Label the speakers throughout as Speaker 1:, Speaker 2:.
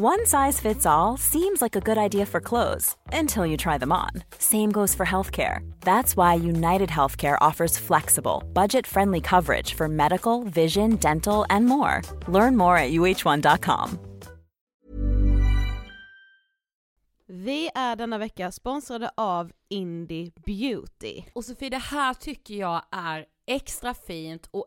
Speaker 1: One size fits all seems like a good idea for clothes until you try them on. Same goes for healthcare. That's why United Healthcare offers flexible, budget-friendly coverage for medical, vision, dental, and more. Learn more at uh1.com.
Speaker 2: Vi är denna vecka sponsrade av Indie Beauty.
Speaker 3: Och Sofie, det här tycker jag är extra fint och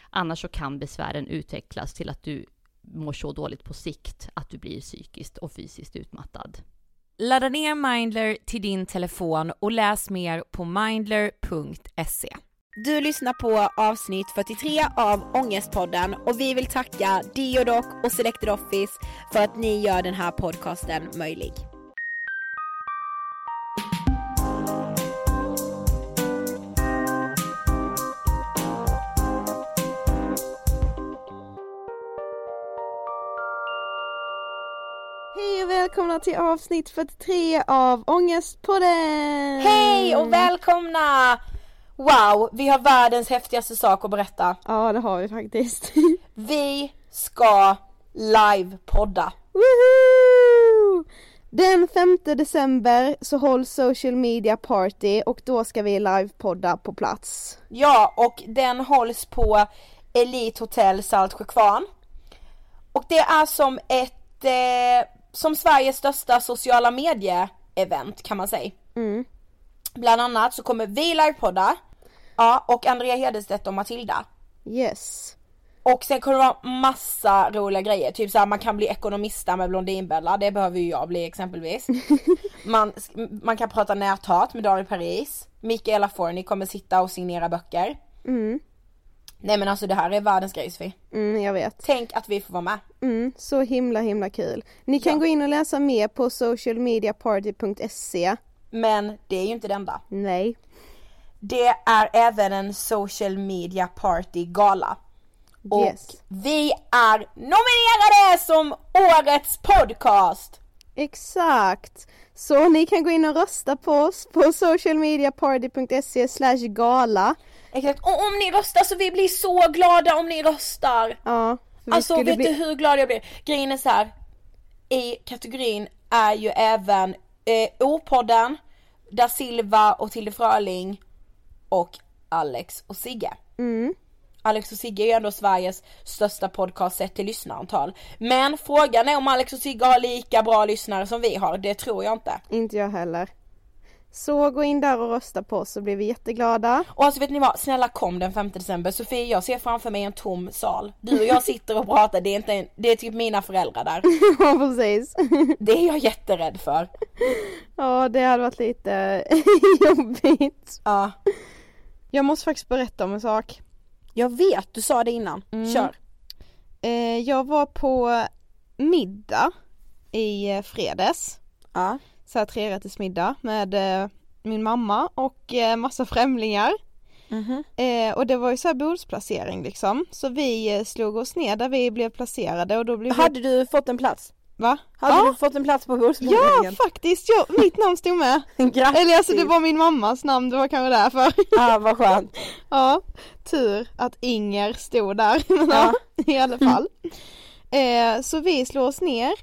Speaker 4: Annars så kan besvären utvecklas till att du mår så dåligt på sikt att du blir psykiskt och fysiskt utmattad.
Speaker 3: Ladda ner Mindler till din telefon och läs mer på mindler.se.
Speaker 5: Du lyssnar på avsnitt 43 av Ångestpodden och vi vill tacka Diodoc och Selected Office för att ni gör den här podcasten möjlig.
Speaker 2: Välkomna till avsnitt 43 av Ångestpodden!
Speaker 5: Hej och välkomna! Wow, vi har världens häftigaste sak att berätta.
Speaker 2: Ja det har vi faktiskt.
Speaker 5: Vi ska live-podda.
Speaker 2: Woohoo! Den 5 december så hålls social media party och då ska vi livepodda på plats.
Speaker 5: Ja, och den hålls på Elite Hotel Saltsjökvarn. Och det är som ett, eh, som Sveriges största sociala medie-event kan man säga.
Speaker 2: Mm.
Speaker 5: Bland annat så kommer vi livepodda, ja, och Andrea Hedestedt och Matilda.
Speaker 2: Yes.
Speaker 5: Och sen kommer det vara massa roliga grejer, typ såhär man kan bli ekonomista med Blondinbella, det behöver ju jag bli exempelvis. man, man kan prata näthat med Daniel Paris, Mikaela Forni kommer sitta och signera böcker.
Speaker 2: Mm.
Speaker 5: Nej men alltså det här är världens grej Sofie.
Speaker 2: Mm, jag vet.
Speaker 5: Tänk att vi får vara med.
Speaker 2: Mm, så himla himla kul. Ni kan
Speaker 5: Ja.
Speaker 2: gå in och läsa mer på socialmediaparty.se.
Speaker 5: Men det är ju inte det enda.
Speaker 2: Nej.
Speaker 5: Det är även en social media party gala. Och
Speaker 2: Yes.
Speaker 5: vi är nominerade som årets podcast!
Speaker 2: Exakt! Så ni kan gå in och rösta på oss på socialmediaparty.se slash gala.
Speaker 5: Exakt, och om ni röstar så vi blir så glada om ni röstar!
Speaker 2: Ja.
Speaker 5: Alltså vet
Speaker 2: bli-
Speaker 5: du hur glad jag blir? Grejen är så här. i kategorin är ju även eh, O-podden, Da Silva och Tilde Fröling och Alex och Sigge.
Speaker 2: Mm.
Speaker 5: Alex och Sigge är ju ändå Sveriges största podcast sett till lyssnarantal. Men frågan är om Alex och Sigge har lika bra lyssnare som vi har, det tror jag inte.
Speaker 2: Inte jag heller. Så gå in där och rösta på oss så blir vi jätteglada.
Speaker 5: Och alltså vet ni vad, snälla kom den 5 december. Sofie jag ser framför mig en tom sal. Du och jag sitter och pratar, det är, inte en, det är typ mina föräldrar där.
Speaker 2: Ja precis.
Speaker 5: Det är jag jätterädd för.
Speaker 2: Ja det hade varit lite jobbigt.
Speaker 5: Ja.
Speaker 2: Jag måste faktiskt berätta om en sak.
Speaker 5: Jag vet, du sa det innan. Kör.
Speaker 2: Eh, jag var på middag i eh, fredags.
Speaker 5: Ja.
Speaker 2: Så här trerättersmiddag med eh, min mamma och eh, massa främlingar.
Speaker 5: Mhm.
Speaker 2: Eh, och det var ju så här bordsplacering liksom. Så vi slog oss ner där vi blev placerade och då blev vi...
Speaker 5: Hade du fått en plats?
Speaker 2: Va?
Speaker 5: Hade
Speaker 2: ja,
Speaker 5: du fått en plats på
Speaker 2: ja
Speaker 5: bordsplaceringen?
Speaker 2: faktiskt, ja, mitt namn stod med.
Speaker 5: Grattis!
Speaker 2: Eller alltså det var min mammas namn, det var kanske därför.
Speaker 5: Ja vad skönt.
Speaker 2: Ja, tur att Inger stod där.
Speaker 5: Ja.
Speaker 2: ja, i alla fall. Eh, så vi slår oss ner.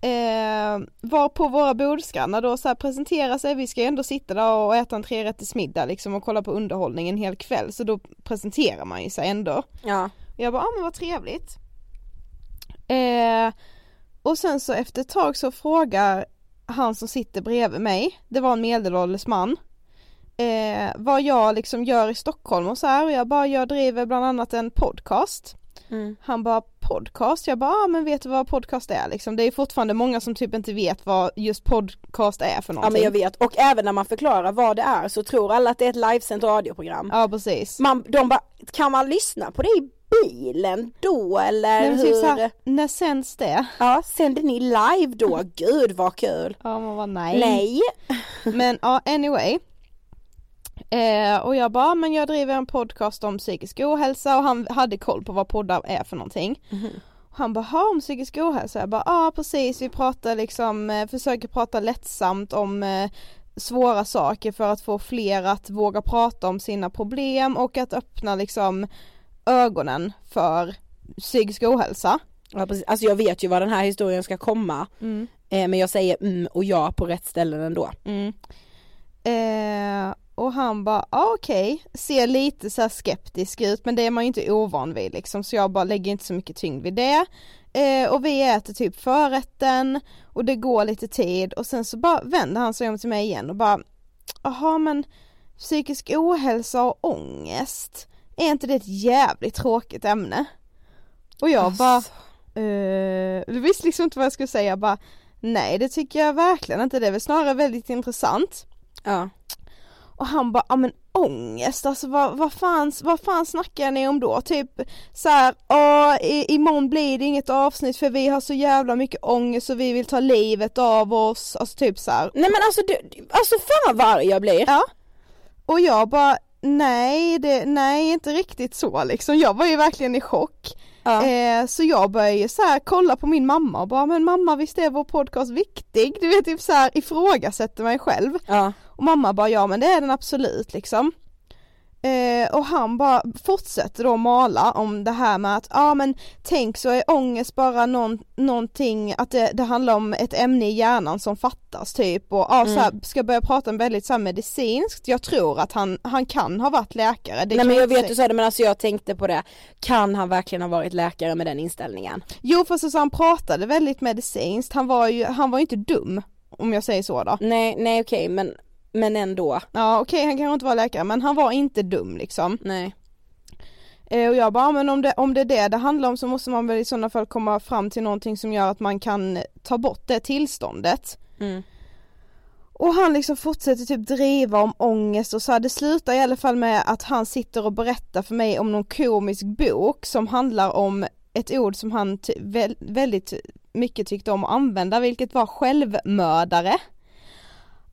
Speaker 2: Eh, var på våra bordsgrannar då så här presenterar sig, vi ska ju ändå sitta där och äta en trerättersmiddag liksom och kolla på underhållning en hel kväll så då presenterar man ju sig ändå.
Speaker 5: Ja.
Speaker 2: Jag bara, ah, men vad trevligt. Eh, och sen så efter ett tag så frågar han som sitter bredvid mig, det var en medelålders man, eh, vad jag liksom gör i Stockholm och så här och jag bara, jag driver bland annat en podcast.
Speaker 5: Mm.
Speaker 2: Han bara podcast, jag bara, ah, men vet du vad podcast är liksom? Det är fortfarande många som typ inte vet vad just podcast är för
Speaker 5: Ja
Speaker 2: någonting.
Speaker 5: men jag vet, och även när man förklarar vad det är så tror alla att det är ett livesänt radioprogram.
Speaker 2: Ja precis.
Speaker 5: Man, de bara, kan man lyssna på det i bilen då eller
Speaker 2: Nej, men
Speaker 5: hur?
Speaker 2: typ här, när sänds det?
Speaker 5: Ja, sänder ni live då? Gud vad kul!
Speaker 2: Ja man var nej.
Speaker 5: Nej!
Speaker 2: Men ja, anyway. Eh, och jag bara, men jag driver en podcast om psykisk ohälsa och han hade koll på vad poddar är för någonting. Och han bara, "Ha, om psykisk ohälsa? Jag bara, ja precis, vi pratar liksom, eh, försöker prata lättsamt om eh, svåra saker för att få fler att våga prata om sina problem och att öppna liksom ögonen för psykisk ohälsa.
Speaker 5: Ja, precis. Alltså jag vet ju vad den här historien ska komma. Eh, men jag säger mm och ja på rätt ställen ändå.
Speaker 2: Mm. Eh, och han bara, ah, okej, ser lite så skeptisk ut men det är man ju inte ovan vid liksom så jag bara lägger inte så mycket tyngd vid det. Eh, och vi äter typ förrätten och det går lite tid och sen så bara vänder han sig om till mig igen och bara, jaha men psykisk ohälsa och ångest, är inte det ett jävligt tråkigt ämne? Och jag
Speaker 5: Alltså.
Speaker 2: bara, eh, visste liksom inte vad jag skulle säga, jag bara nej det tycker jag verkligen inte, det är väl snarare väldigt intressant.
Speaker 5: Ja.
Speaker 2: Och han bara, ja men ångest, alltså vad, vad, fan, vad fan snackar ni om då? Typ såhär, åh i, imorgon blir det inget avsnitt för vi har så jävla mycket ångest och vi vill ta livet av oss, alltså typ såhär.
Speaker 5: Nej men alltså, du, alltså fan vad arg jag blir.
Speaker 2: Ja. Och jag bara, nej, det, nej inte riktigt så liksom, jag var ju verkligen i chock.
Speaker 5: Ja.
Speaker 2: Eh, så jag började ju så här kolla på min mamma och bara, men mamma visst är vår podcast viktig? Du vet typ så här ifrågasätter mig själv.
Speaker 5: Ja.
Speaker 2: Och mamma bara, ja men det är den absolut liksom. Eh, och han bara fortsätter då mala om det här med att, ja men tänk så är ångest bara någon, någonting, att det, det handlar om ett ämne i hjärnan som fattas typ och ja, så här, ska börja prata om väldigt så här medicinskt, jag tror att han, han kan ha varit läkare. Det
Speaker 5: Nej men jag vet du sa det men alltså jag tänkte på det, kan han verkligen ha varit läkare med den inställningen?
Speaker 2: Jo fast alltså, han pratade väldigt medicinskt, han var ju, han var ju inte dum om jag säger så då.
Speaker 5: Nej, nej okej men, men ändå.
Speaker 2: Ja okej han kanske inte var läkare men han var inte dum liksom.
Speaker 5: Nej.
Speaker 2: Eh, och jag bara, men om det, om det är det det handlar om så måste man väl i sådana fall komma fram till någonting som gör att man kan ta bort det tillståndet.
Speaker 5: Mm.
Speaker 2: Och han liksom fortsätter typ driva om ångest och så här, det slutar i alla fall med att han sitter och berättar för mig om någon komisk bok som handlar om ett ord som han vä- väldigt mycket tyckte om att använda vilket var självmördare.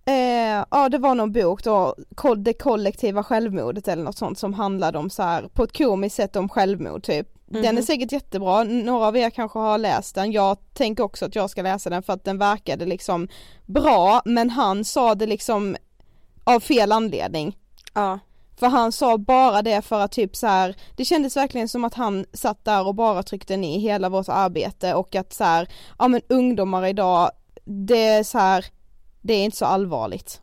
Speaker 2: Eh, ja det var någon bok då, det kollektiva självmordet eller något sånt som handlade om så här på ett komiskt sätt om självmord typ. Den är säkert jättebra, några av er kanske har läst den, jag tänker också att jag ska läsa den för att den verkade liksom bra men han sa det liksom av fel anledning.
Speaker 5: Ja.
Speaker 2: För han sa bara det för att typ så här, det kändes verkligen som att han satt där och bara tryckte ner hela vårt arbete och att så här, ja men ungdomar idag, det är så här, det är inte så allvarligt.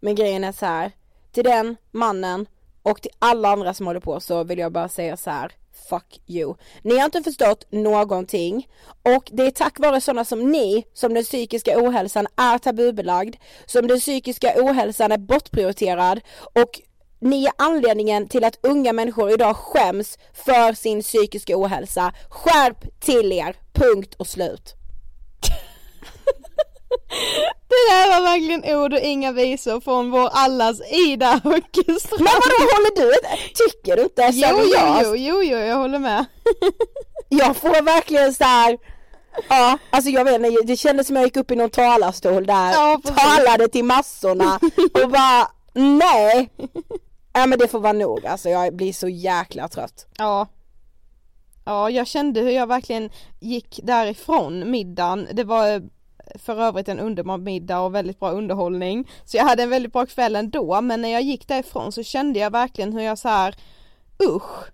Speaker 5: Men grejen är så här, till den mannen och till alla andra som håller på så vill jag bara säga så här. Fuck you. Ni har inte förstått någonting och det är tack vare sådana som ni som den psykiska ohälsan är tabubelagd, som den psykiska ohälsan är bortprioriterad och ni är anledningen till att unga människor idag skäms för sin psykiska ohälsa. Skärp till er, punkt och slut.
Speaker 2: Det där var verkligen ord och inga visor från vår allas Ida Höckestrand.
Speaker 5: Men vadå håller du Tycker du inte
Speaker 2: Jo, jo, jo, jo, jo, jag håller med.
Speaker 5: Jag får verkligen så här. Ja, alltså jag vet inte, det kändes som jag gick upp i någon talarstol där,
Speaker 2: Ja,
Speaker 5: talade till massorna och bara nej. Nej men det får vara nog alltså, jag blir så jäkla trött.
Speaker 2: Ja. Ja, jag kände hur jag verkligen gick därifrån middagen. Det var för övrigt en underbar middag och väldigt bra underhållning. Så jag hade en väldigt bra kväll ändå, men när jag gick därifrån så kände jag verkligen hur jag så här, usch.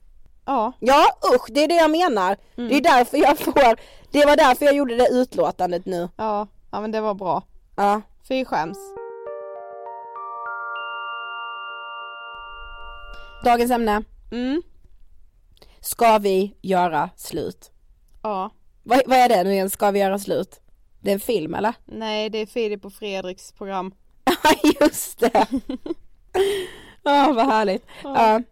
Speaker 2: Ja,
Speaker 5: Ja usch, det är det jag menar. Det är därför jag får, det var därför jag gjorde det utlåtandet nu.
Speaker 2: ja, ja men det var bra.
Speaker 5: Ja.
Speaker 2: Fy skäms.
Speaker 5: Dagens ämne,
Speaker 2: Mm,
Speaker 5: ska vi göra slut?
Speaker 2: ja.
Speaker 5: Vad, vad är det nu igen, ska vi göra slut? Det är en film eller?
Speaker 2: Nej, det är Filip och Fredriks program.
Speaker 5: Ja just det. Ja vad härligt. Ja.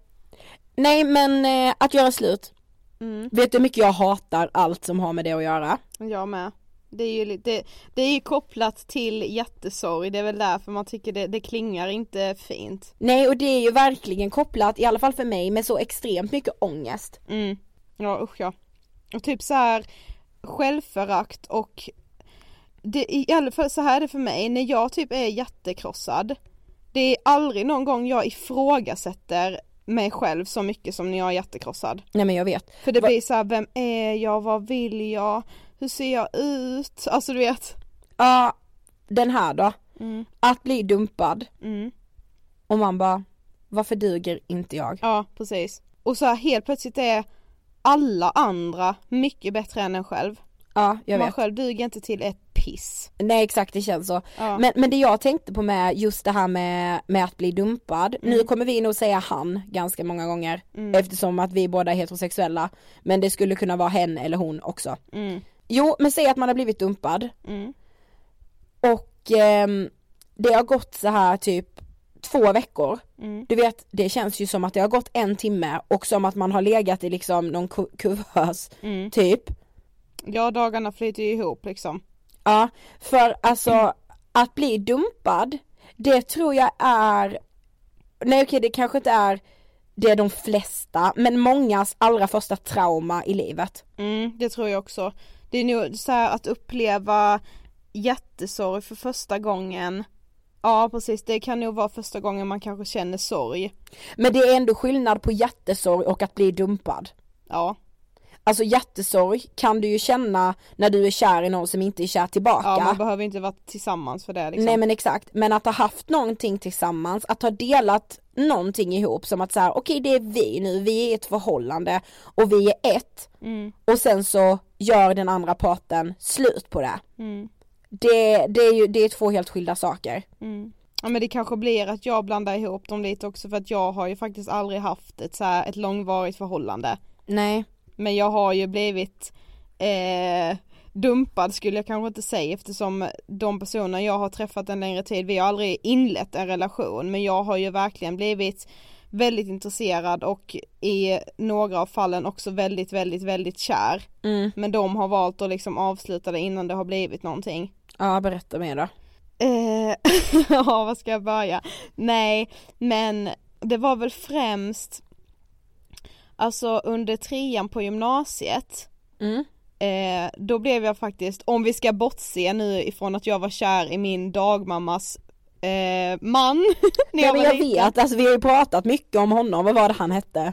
Speaker 5: Nej men eh, att göra slut.
Speaker 2: Mm.
Speaker 5: Vet du hur mycket jag hatar allt som har med det att göra?
Speaker 2: Jag med. Det är ju lite, det är ju kopplat till hjärtesorg, det är väl därför man tycker det, det klingar inte fint.
Speaker 5: Nej och det är ju verkligen kopplat, i alla fall för mig, med så extremt mycket ångest.
Speaker 2: Mm. Ja usch ja. Och typ så här självförakt och det, i alla fall så här är det för mig, när jag typ är jättekrossad Det är aldrig någon gång jag ifrågasätter mig själv så mycket som när jag är jättekrossad.
Speaker 5: Nej men jag vet.
Speaker 2: För det
Speaker 5: Va-
Speaker 2: blir så här, vem är jag, vad vill jag, hur ser jag ut? Alltså du vet.
Speaker 5: Ja, den här då.
Speaker 2: Mm.
Speaker 5: Att bli dumpad
Speaker 2: Mm.
Speaker 5: och man bara, varför duger inte jag?
Speaker 2: Ja precis. Och så här, helt plötsligt är alla andra mycket bättre än en själv.
Speaker 5: Ja, jag
Speaker 2: Man
Speaker 5: vet.
Speaker 2: själv duger inte till ett piss.
Speaker 5: Nej exakt det känns så.
Speaker 2: Ja.
Speaker 5: Men, men det jag tänkte på med just det här med, med att bli dumpad,
Speaker 2: Mm.
Speaker 5: nu kommer vi nog säga han ganska många gånger eftersom att vi båda är heterosexuella men det skulle kunna vara hen eller hon också.
Speaker 2: Mm.
Speaker 5: Jo men säg att man har blivit dumpad
Speaker 2: Mm.
Speaker 5: och ehm, det har gått så här typ två veckor.
Speaker 2: Mm.
Speaker 5: Du vet, det känns ju som att det har gått en timme och som att man har legat i liksom någon ku- kuvös,
Speaker 2: Mm.
Speaker 5: typ.
Speaker 2: Ja dagarna flyter ju ihop liksom.
Speaker 5: Ja, för alltså att bli dumpad, det tror jag är, nej okej det kanske inte är det är de flesta, men mångas allra första trauma i livet.
Speaker 2: Mm, det tror jag också. Det är nog så här att uppleva jättesorg för första gången. Ja precis, det kan nog vara första gången man kanske känner sorg.
Speaker 5: Men det är ändå skillnad på hjärtesorg och att bli dumpad.
Speaker 2: Ja,
Speaker 5: Alltså hjärtesorg kan du ju känna när du är kär i någon som inte är kär tillbaka.
Speaker 2: ja man behöver inte vara tillsammans för det liksom.
Speaker 5: Nej men exakt, men att ha haft någonting tillsammans, att ha delat någonting ihop som att säga okej det är vi nu, vi är ett förhållande och vi är ett
Speaker 2: Mm,
Speaker 5: och sen så gör den andra parten slut på det.
Speaker 2: mm,
Speaker 5: Det, det är ju, det är två helt skilda saker.
Speaker 2: mm. Ja men det kanske blir att jag blandar ihop dem lite också för att jag har ju faktiskt aldrig haft ett så här, ett långvarigt förhållande.
Speaker 5: Nej.
Speaker 2: Men jag har ju blivit eh, dumpad skulle jag kanske inte säga eftersom de personer jag har träffat en längre tid, vi har aldrig inlett en relation men jag har ju verkligen blivit väldigt intresserad och i några av fallen också väldigt, väldigt, väldigt kär.
Speaker 5: Mm.
Speaker 2: Men de har valt att liksom avsluta det innan det har blivit någonting.
Speaker 5: Ja berätta mer då.
Speaker 2: Eh, ja, vad ska jag börja? Nej, men det var väl främst Alltså under trean på gymnasiet
Speaker 5: Mm.
Speaker 2: eh, Då blev jag faktiskt, om vi ska bortse nu ifrån att jag var kär i min dagmammas eh, man när
Speaker 5: Ja,
Speaker 2: jag
Speaker 5: men
Speaker 2: var
Speaker 5: jag
Speaker 2: liten.
Speaker 5: vet, alltså vi har ju pratat mycket om honom, vad var det han hette?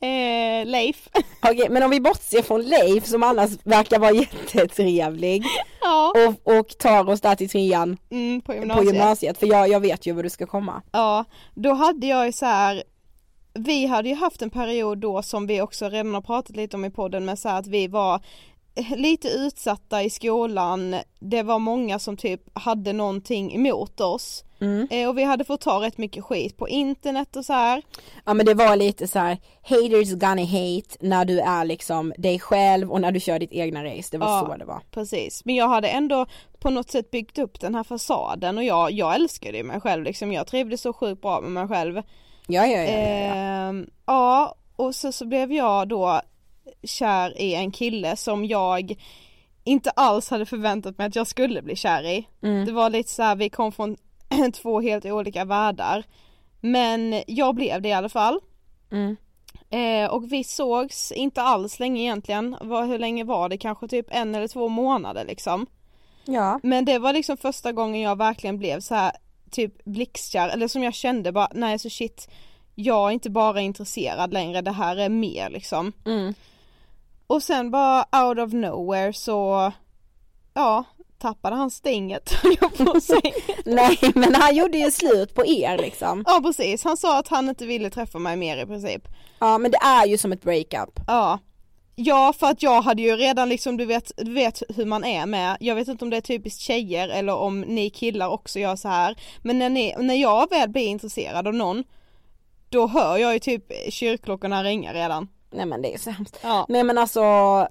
Speaker 2: eh, Leif
Speaker 5: Okej men om vi bortser från Leif som annars verkar vara jättetrevlig
Speaker 2: Ja,
Speaker 5: och, och tar oss där till trean
Speaker 2: mm, på
Speaker 5: på
Speaker 2: gymnasiet
Speaker 5: gymnasiet för jag, jag vet ju var du ska komma.
Speaker 2: Ja, då hade jag ju så här vi hade ju haft en period då som vi också redan har pratat lite om i podden med så här att vi var lite utsatta i skolan, det var många som typ hade någonting emot oss
Speaker 5: Mm.
Speaker 2: eh, och vi hade fått ta rätt mycket skit på internet och så här.
Speaker 5: Ja men det var lite så här: haters gonna hate när du är liksom dig själv och när du kör ditt egna race, det var
Speaker 2: Ja.
Speaker 5: så det var.
Speaker 2: Precis, men jag hade ändå på något sätt byggt upp den här fasaden och jag, jag älskade ju mig själv liksom, jag trivdes så sjukt bra med mig själv.
Speaker 5: Ja ja ja, ja, ja.
Speaker 2: Ehm, ja, och så, så blev jag då kär i en kille som jag inte alls hade förväntat mig att jag skulle bli kär i.
Speaker 5: Mm.
Speaker 2: Det var lite så här, vi kom från två helt olika världar. Men jag blev det i alla fall.
Speaker 5: Mm.
Speaker 2: Eh, och vi sågs inte alls länge egentligen. Vad, hur länge var det? Kanske typ en eller två månader liksom.
Speaker 5: Ja.
Speaker 2: Men det var liksom första gången jag verkligen blev så här typ blixtkär, eller som jag kände bara, nej så shit, jag är inte bara intresserad längre, det här är mer liksom.
Speaker 5: Mm.
Speaker 2: Och sen bara out of nowhere så, ja, tappade han stinget höll jag på säga.
Speaker 5: Nej men han gjorde ju slut på er liksom.
Speaker 2: Ja precis, han sa att han inte ville träffa mig mer i princip.
Speaker 5: Ja men det är ju som ett breakup.
Speaker 2: Ja. Ja för att jag hade ju redan liksom, du vet, du vet hur man är med, jag vet inte om det är typiskt tjejer eller om ni killar också gör så här. Men när, ni, när jag väl blir intresserad av någon, då hör jag ju typ kyrkklockorna ringa redan.
Speaker 5: Nej men det är så hemskt.
Speaker 2: Ja,
Speaker 5: Nej men alltså,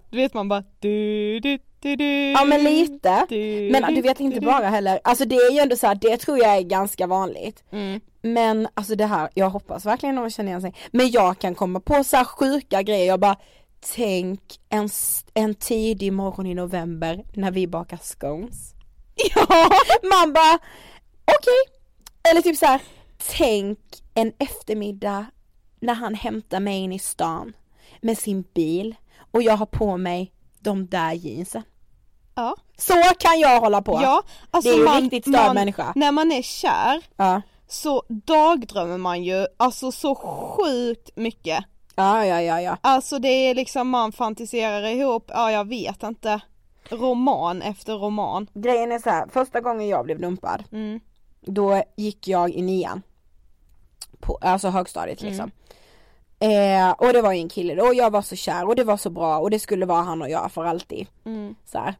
Speaker 2: du vet man bara du, du, du, du,
Speaker 5: ja men lite.
Speaker 2: du,
Speaker 5: Men du vet inte bara heller, alltså det är ju ändå så här, det tror jag är ganska vanligt.
Speaker 2: Mm.
Speaker 5: Men alltså det här, jag hoppas verkligen någon känner igen sig. Men jag kan komma på så här sjuka grejer, jag bara Tänk en, en tidig morgon i november när vi bakar scones. Ja! Man bara okej. Eller typ så här. tänk en eftermiddag när han hämtar mig in i stan med sin bil och jag har på mig de där jeansen.
Speaker 2: Ja.
Speaker 5: Så kan jag hålla på.
Speaker 2: Ja, alltså
Speaker 5: det är ju
Speaker 2: man,
Speaker 5: riktigt störd
Speaker 2: man,
Speaker 5: människa.
Speaker 2: När man är kär
Speaker 5: Ja.
Speaker 2: så dagdrömmer man ju alltså så sjukt mycket.
Speaker 5: Ja, ja, ja, ja.
Speaker 2: Alltså det är liksom man fantiserar ihop, ja jag vet inte, roman efter roman.
Speaker 5: Grejen är så här, första gången jag blev dumpad,
Speaker 2: Mm.
Speaker 5: då gick jag i nian. På, alltså högstadiet liksom. Eh, och det var ju en kille då och jag var så kär och det var så bra och det skulle vara han och jag för alltid.
Speaker 2: Mm.
Speaker 5: Så här.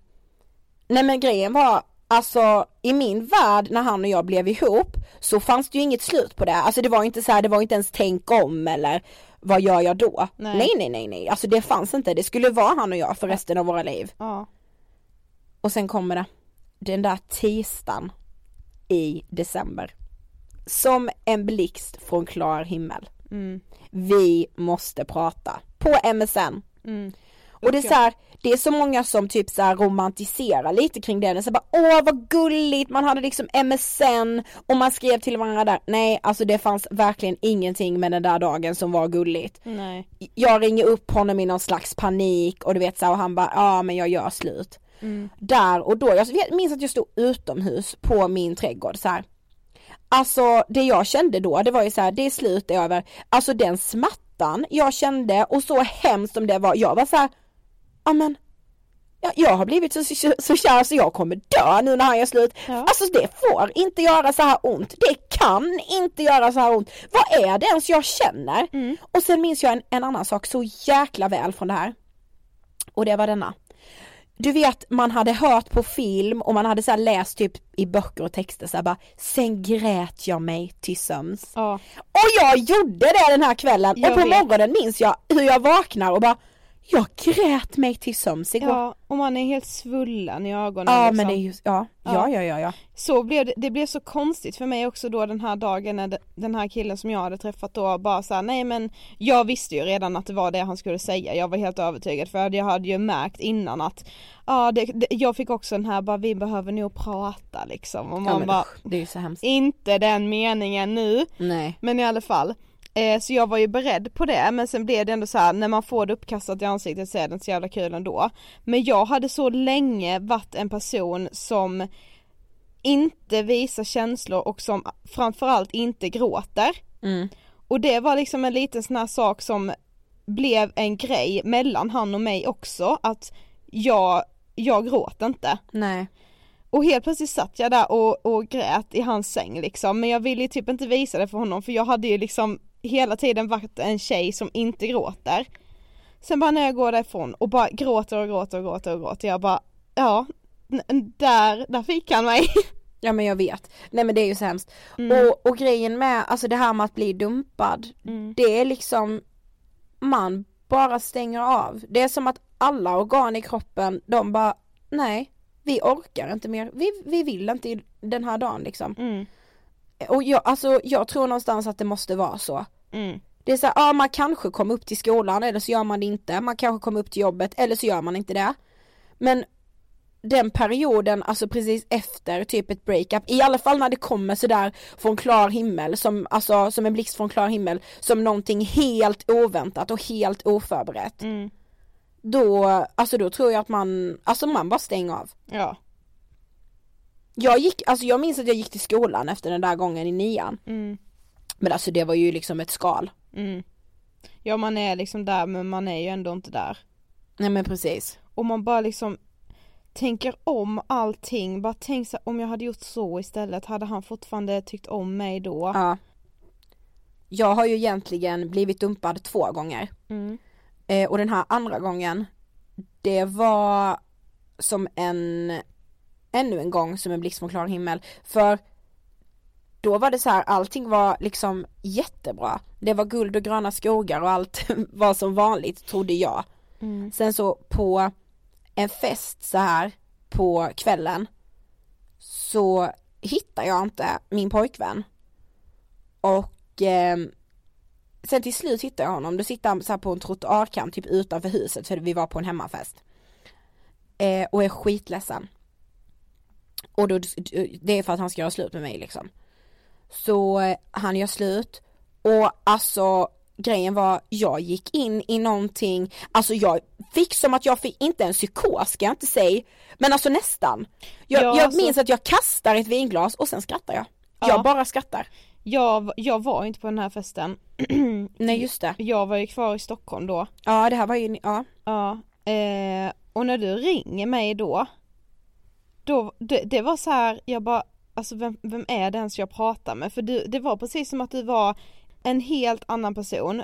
Speaker 5: Nej men grejen var, alltså i min värld när han och jag blev ihop så fanns det ju inget slut på det. Alltså det var inte så här, det var inte ens tänk om eller vad gör jag då?
Speaker 2: Nej.
Speaker 5: nej nej nej nej, alltså det fanns inte, det skulle vara han och jag för resten av våra liv.
Speaker 2: Ja.
Speaker 5: Och sen kommer det, den där tisdagen i december. som en blixt från klar himmel.
Speaker 2: Mm.
Speaker 5: Vi måste prata på MSN.
Speaker 2: Mm.
Speaker 5: Och det är så här, det är så många som typ så romantiserar lite kring det. Så bara, åh vad gulligt, man hade liksom MSN och man skrev till varandra där. Nej, alltså det fanns verkligen ingenting med den där dagen som var gulligt.
Speaker 2: Nej.
Speaker 5: Jag ringer upp honom i någon slags panik och du vet så här, och han bara, ja men jag gör slut.
Speaker 2: Mm.
Speaker 5: Där och då, jag minns att jag stod utomhus på min trädgård så här. Alltså det jag kände då, det var ju så här, det är slut, det är över. Alltså den smärtan jag kände och så hemskt som det var, jag var så här, ja men jag, har blivit så, så, så kär så jag kommer dö nu när han gör slut.
Speaker 2: Ja.
Speaker 5: Alltså det får inte göra så här ont. Det kan inte göra så här ont. Vad är det ens jag känner?
Speaker 2: Mm.
Speaker 5: Och sen minns jag en, en annan sak så jäkla väl från det här. Och det var denna. Du vet man hade hört på film och man hade så läst typ i böcker och texter så här bara Sen grät jag mig till sömns.
Speaker 2: Ja.
Speaker 5: Och jag gjorde det den här kvällen
Speaker 2: Jag
Speaker 5: och på
Speaker 2: vet.
Speaker 5: morgonen minns jag hur jag vaknar och bara Jag grät mig till sömns igår.
Speaker 2: ja, och man är helt svullen i ögonen
Speaker 5: Ja
Speaker 2: liksom.
Speaker 5: men det är ju, ja, ja,
Speaker 2: Ja.
Speaker 5: ja, ja.
Speaker 2: Så blev det, det blev så konstigt för mig också då den här dagen när den här killen som jag hade träffat då bara såhär, nej men jag visste ju redan att det var det han skulle säga, jag var helt övertygad för jag hade ju märkt innan att Ja det, det, jag fick också den här bara vi behöver nog prata liksom och man
Speaker 5: ja men
Speaker 2: bara
Speaker 5: usch, det är ju så hemskt.
Speaker 2: inte den meningen nu
Speaker 5: Nej.
Speaker 2: men i alla fall eh, Så jag var ju beredd på det men sen blev det ändå så här när man får det uppkastat i ansiktet så är det inte så jävla kul ändå Men jag hade så länge varit en person som inte visar känslor och som framförallt inte gråter
Speaker 5: Mm.
Speaker 2: Och det var liksom en liten sån här sak som blev en grej mellan han och mig också att jag, jag gråter inte
Speaker 5: Nej.
Speaker 2: och helt plötsligt satt jag där och, och grät i hans säng liksom men jag ville ju typ inte visa det för honom för jag hade ju liksom hela tiden varit en tjej som inte gråter. Sen bara när jag går därifrån och bara gråter och gråter och gråter och gråter jag bara ja, där, där fick han mig.
Speaker 5: Ja men jag vet. Nej men det är ju så hemskt.
Speaker 2: Mm.
Speaker 5: Och, och grejen med, alltså det här med att bli dumpad,
Speaker 2: Mm.
Speaker 5: det är liksom, man bara stänger av. Det är som att alla organ i kroppen, de bara, nej, vi orkar inte mer, vi, vi vill inte den här dagen liksom.
Speaker 2: Mm.
Speaker 5: Och jag, alltså jag tror någonstans att det måste vara så.
Speaker 2: Mm.
Speaker 5: Det är så här, ja man kanske kommer upp till skolan eller så gör man det inte, man kanske kommer upp till jobbet eller så gör man inte det. Men den perioden, alltså precis efter typ ett breakup, i alla fall när det kommer sådär från klar himmel, som, alltså som en blixt från klar himmel, som någonting helt oväntat och helt oförberett.
Speaker 2: Mm.
Speaker 5: Då, alltså då tror jag att man, alltså man bara stänger av.
Speaker 2: Ja.
Speaker 5: Jag gick, alltså jag minns att jag gick till skolan efter den där gången i nian.
Speaker 2: Mm.
Speaker 5: Men alltså det var ju liksom ett skal.
Speaker 2: Mm. Ja man är liksom där men man är ju ändå inte där.
Speaker 5: Nej men precis.
Speaker 2: Och man bara liksom tänker om allting, bara tänk så här, om jag hade gjort så istället, hade han fortfarande tyckt om mig då?
Speaker 5: Ja. Jag har ju egentligen blivit dumpad två gånger.
Speaker 2: Mm.
Speaker 5: Eh, och den här andra gången, det var som en, ännu en gång som en blixt från klar himmel. För då var det så här, allting var liksom jättebra. Det var guld och gröna skogar och allt var som vanligt trodde jag.
Speaker 2: Mm.
Speaker 5: Sen så på en fest så här på kvällen så hittar jag inte min pojkvän. Och eh, sen till slut hittar jag honom, då sitter han så på en trottoarkant typ utanför huset för vi var på en hemmafest. Eh, och är skitledsen. Och då, det är för att han ska göra slut med mig liksom. Så eh, han gör slut och alltså grejen var, jag gick in i någonting, alltså jag fick som att jag fick, inte en psykos ska jag inte säga, men alltså nästan. Jag,
Speaker 2: Ja,
Speaker 5: jag
Speaker 2: alltså-
Speaker 5: minns att jag kastar ett vinglas och sen skrattar jag.
Speaker 2: Ja.
Speaker 5: Jag bara skrattar.
Speaker 2: Jag, jag var inte på den här festen.
Speaker 5: Nej just det.
Speaker 2: Jag var ju kvar i Stockholm då.
Speaker 5: Ja det här var ju, ja.
Speaker 2: Ja. Eh, och när du ringer mig då, då det, det var så här, jag bara, alltså vem, vem är det ens jag pratar med? För du, det var precis som att du var en helt annan person.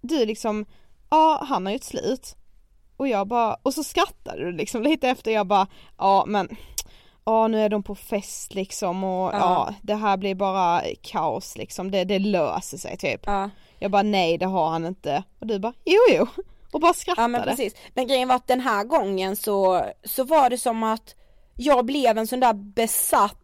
Speaker 2: Du liksom, ja han har gjort slut. Och jag bara, och så skrattade du liksom lite efter, jag bara, ja men Ja nu är de på fest liksom och ja,
Speaker 5: Ja.
Speaker 2: det här blir bara kaos liksom, det, det löser sig typ.
Speaker 5: ja.
Speaker 2: Jag bara nej det har han inte. Och du bara jo jo. Och bara skrattade.
Speaker 5: Ja men precis. Men grejen var att den här gången så, så var det som att jag blev en sån där besatt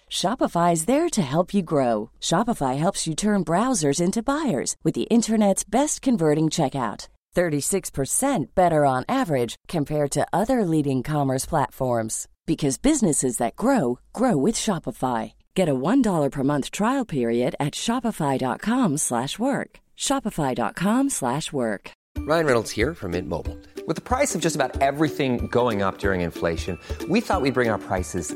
Speaker 6: Shopify is there to help you grow. Shopify helps you turn browsers into buyers with the internet's best converting checkout. 36% better on average compared to other leading commerce platforms because businesses that grow grow with Shopify. Get a $1 per month trial period at shopify.com/work. shopify.com/work.
Speaker 7: Ryan Reynolds here from Mint Mobile. With the price of just about everything going up during inflation, we thought we'd bring our prices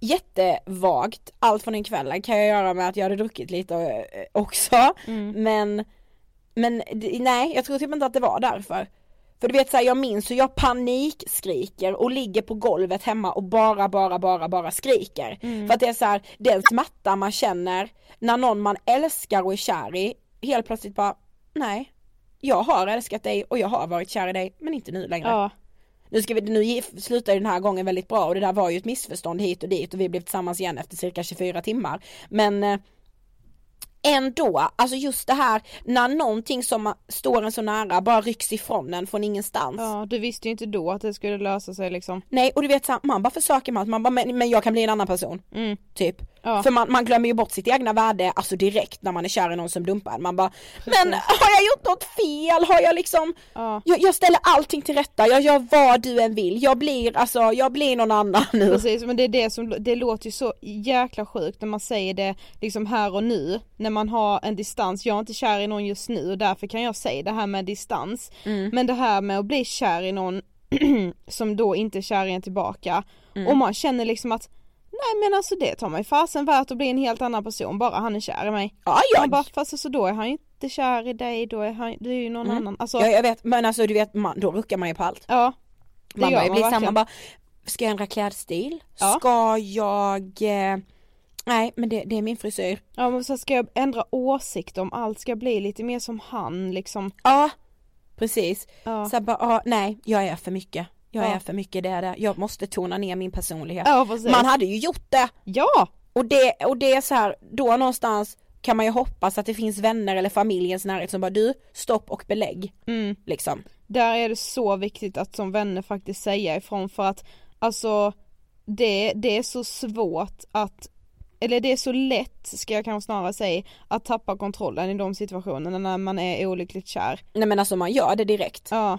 Speaker 5: jättevagt allt från den kvällen kan jag göra med att jag hade druckit lite eh, också. Men, men d- nej jag tror typ inte att det var därför. För du vet såhär, jag minns hur jag panikskriker och ligger på golvet hemma och bara, bara, bara, bara skriker. För att det är så här, den smärta man känner när någon man älskar och är kär i helt plötsligt bara, nej, jag har älskat dig och jag har varit kär i dig men inte nu längre.
Speaker 2: Ja.
Speaker 5: Nu, ska vi, nu slutar den här gången väldigt bra och det där var ju ett missförstånd hit och dit och vi blev tillsammans igen efter cirka 24 timmar. Men eh, ändå, alltså just det här när någonting som står en så nära bara rycks ifrån en från ingenstans.
Speaker 2: Ja, du visste ju inte då att det skulle lösa sig liksom.
Speaker 5: Nej och du vet så här, man bara försöker att man bara men, men jag kan bli en annan person.
Speaker 2: Mm.
Speaker 5: Typ.
Speaker 2: Ja.
Speaker 5: För man, man glömmer ju bort sitt egna värde alltså direkt när man är kär i någon som dumpar en. Man bara Men har jag gjort något fel? Har jag liksom
Speaker 2: Ja.
Speaker 5: jag, jag ställer allting till rätta, jag gör vad du än vill. Jag blir alltså, jag blir någon annan nu.
Speaker 2: Precis, men det är det som, det låter ju så jäkla sjukt när man säger det liksom här och nu, när man har en distans, jag är inte kär i någon just nu och därför kan jag säga det här med distans. Men det här med att bli kär i någon som då inte är kär i en tillbaka och man känner liksom att Nej men alltså det tar mig fasen värt att bli en helt annan person bara han är kär i mig.
Speaker 5: Jag,
Speaker 2: Man bara fast alltså då är han ju inte kär i dig, då är han, det är ju någon annan. Alltså,
Speaker 5: ja, jag vet, men alltså du vet, man, då ruckar man ju på allt.
Speaker 2: ja. Det
Speaker 5: Man
Speaker 2: gör
Speaker 5: bara,
Speaker 2: man verkligen.
Speaker 5: man bara, ska jag ändra klädstil?
Speaker 2: Ja.
Speaker 5: Ska jag, eh, nej men det, det är min frisyr.
Speaker 2: Ja men så ska jag ändra åsikt om allt, ska jag bli lite mer som han liksom.
Speaker 5: Ja, precis.
Speaker 2: Ja.
Speaker 5: Så bara, ah, nej jag är för mycket. Jag
Speaker 2: Ja.
Speaker 5: är för mycket, det är det. Jag måste tona ner min personlighet.
Speaker 2: Ja.
Speaker 5: Man hade ju gjort det.
Speaker 2: Ja!
Speaker 5: Och det, och det är så här, då någonstans kan man ju hoppas att det finns vänner eller familjens närhet som bara du, stopp och belägg.
Speaker 2: Mm.
Speaker 5: Liksom.
Speaker 2: Där är det så viktigt att som vänner faktiskt säga ifrån för att alltså det, det är så svårt att eller det är så lätt, ska jag kanske snarare säga, att tappa kontrollen i de situationerna när man är olyckligt kär.
Speaker 5: Nej men alltså man gör det direkt.
Speaker 2: Ja,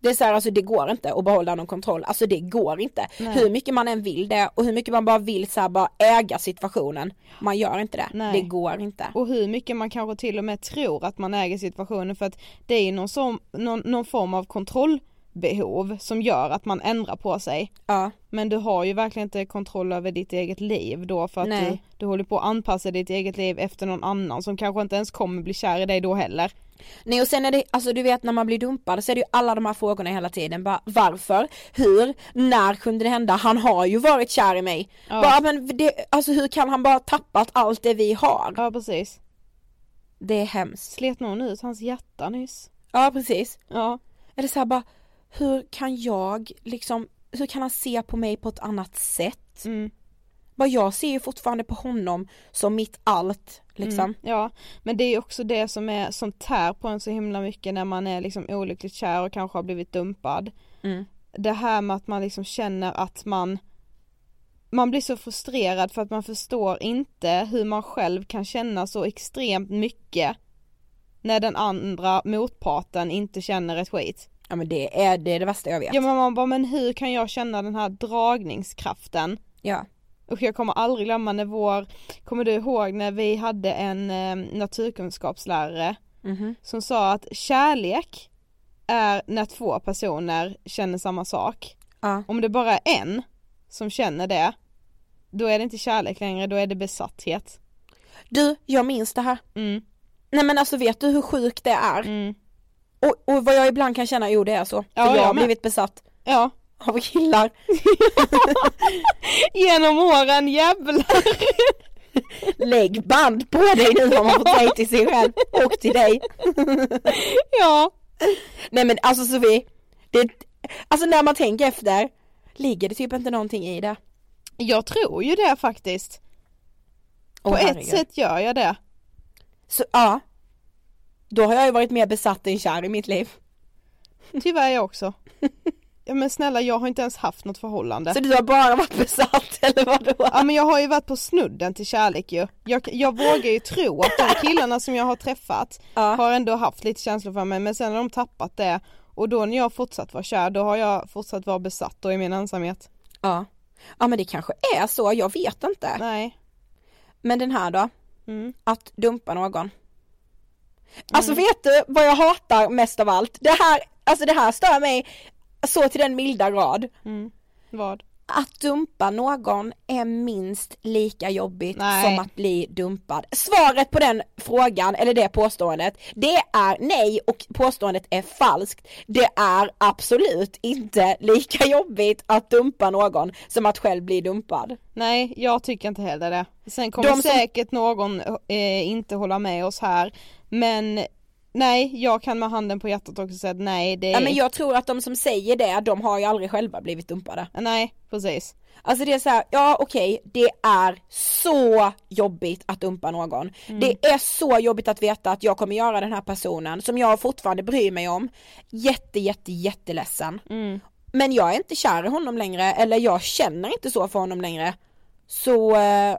Speaker 5: Det är så här, alltså det går inte att behålla någon kontroll, alltså det går inte.
Speaker 2: Nej.
Speaker 5: Hur mycket man än vill det och hur mycket man bara vill så här, bara äga situationen. Man gör inte det,
Speaker 2: Nej.
Speaker 5: det går inte.
Speaker 2: och hur mycket man kanske till och med tror att man äger situationen för att det är ju någon, som, någon, någon form av kontrollbehov som gör att man ändrar på sig.
Speaker 5: Ja,
Speaker 2: Men du har ju verkligen inte kontroll över ditt eget liv då för att du, du håller på att anpassa ditt eget liv efter någon annan som kanske inte ens kommer bli kär i dig då heller.
Speaker 5: nej och sen är det, alltså du vet när man blir dumpad så är det ju alla de här frågorna hela tiden, bara varför, hur, när kunde det hända, han har ju varit kär i mig.
Speaker 2: Ja.
Speaker 5: Bara, men det, alltså hur kan han bara tappat allt det vi har?
Speaker 2: Ja precis.
Speaker 5: Det är hemskt.
Speaker 2: Slet någon ut hans hjärta nyss?
Speaker 5: Ja precis.
Speaker 2: Ja.
Speaker 5: Är det så här bara, hur kan jag liksom, hur kan han se på mig på ett annat sätt?
Speaker 2: Mm.
Speaker 5: Vad jag ser ju fortfarande på honom som mitt allt liksom.
Speaker 2: Mm, ja, men det är också det som är som tär på en så himla mycket när man är liksom olyckligt kär och kanske har blivit dumpad.
Speaker 5: Mm.
Speaker 2: Det här med att man liksom känner att man man blir så frustrerad för att man förstår inte hur man själv kan känna så extremt mycket när den andra motparten inte känner ett skit.
Speaker 5: Ja men det är det, är det värsta jag vet.
Speaker 2: Ja men man bara, men hur kan jag känna den här dragningskraften?
Speaker 5: Ja.
Speaker 2: Och jag kommer aldrig glömma när vår, kommer du ihåg när vi hade en eh, naturkunskapslärare
Speaker 5: Mhm.
Speaker 2: som sa att kärlek är när två personer känner samma sak.
Speaker 5: Ja.
Speaker 2: Om det bara är en som känner det, då är det inte kärlek längre, då är det besatthet.
Speaker 5: Du, jag minns det här.
Speaker 2: Mm.
Speaker 5: Nej men alltså vet du hur sjukt det är?
Speaker 2: Mm.
Speaker 5: Och, och vad jag ibland kan känna, jo det är så.
Speaker 2: Ja,
Speaker 5: för jag har
Speaker 2: med.
Speaker 5: blivit besatt
Speaker 2: Ja,
Speaker 5: av killar.
Speaker 2: genom åren jävlar.
Speaker 5: Lägg band på dig nu har man fått säga till sig själv och till dig.
Speaker 2: ja.
Speaker 5: Nej men alltså Sofie, det, alltså när man tänker efter, ligger det typ inte någonting i det?
Speaker 2: Jag tror ju det faktiskt. På
Speaker 5: Åh,
Speaker 2: ett
Speaker 5: herregud.
Speaker 2: sätt gör jag det.
Speaker 5: Så ja, då har jag ju varit mer besatt än kär i mitt liv.
Speaker 2: Tyvärr jag också. Ja men snälla jag har inte ens haft något förhållande.
Speaker 5: Så du har bara varit besatt eller vadå?
Speaker 2: Ja men jag har ju varit på snudden till kärlek ju. Jag, jag vågar ju tro att de killarna som jag har träffat
Speaker 5: Ja.
Speaker 2: har ändå haft lite känslor för mig men sen har de tappat det och då när jag fortsatt var kär då har jag fortsatt vara besatt då i min ensamhet.
Speaker 5: Ja. Ja men det kanske är så, jag vet inte.
Speaker 2: Nej.
Speaker 5: Men den här då?
Speaker 2: Mm.
Speaker 5: Att dumpa någon. Alltså vet du vad jag hatar mest av allt? Det här, alltså det här stör mig så till den milda grad.
Speaker 2: Mm. Vad?
Speaker 5: Att dumpa någon är minst lika jobbigt
Speaker 2: Nej.
Speaker 5: som att bli dumpad. Svaret på den frågan, eller det påståendet, det är nej och påståendet är falskt. Det är absolut inte lika jobbigt att dumpa någon som att själv bli dumpad.
Speaker 2: Nej jag tycker inte heller det. Sen kommer
Speaker 5: De som-
Speaker 2: säkert någon eh, inte hålla med oss här men nej jag kan med handen på hjärtat också säga att nej det är
Speaker 5: Ja men jag tror att de som säger det, de har ju aldrig själva blivit dumpade.
Speaker 2: Nej precis.
Speaker 5: Alltså det är så här, ja okej, det är så jobbigt att dumpa någon.
Speaker 2: Mm.
Speaker 5: Det är så jobbigt att veta att jag kommer göra den här personen som jag fortfarande bryr mig om jätte jätte jätteledsen.
Speaker 2: Mm.
Speaker 5: Men jag är inte kär i honom längre eller jag känner inte så för honom längre. Så eh,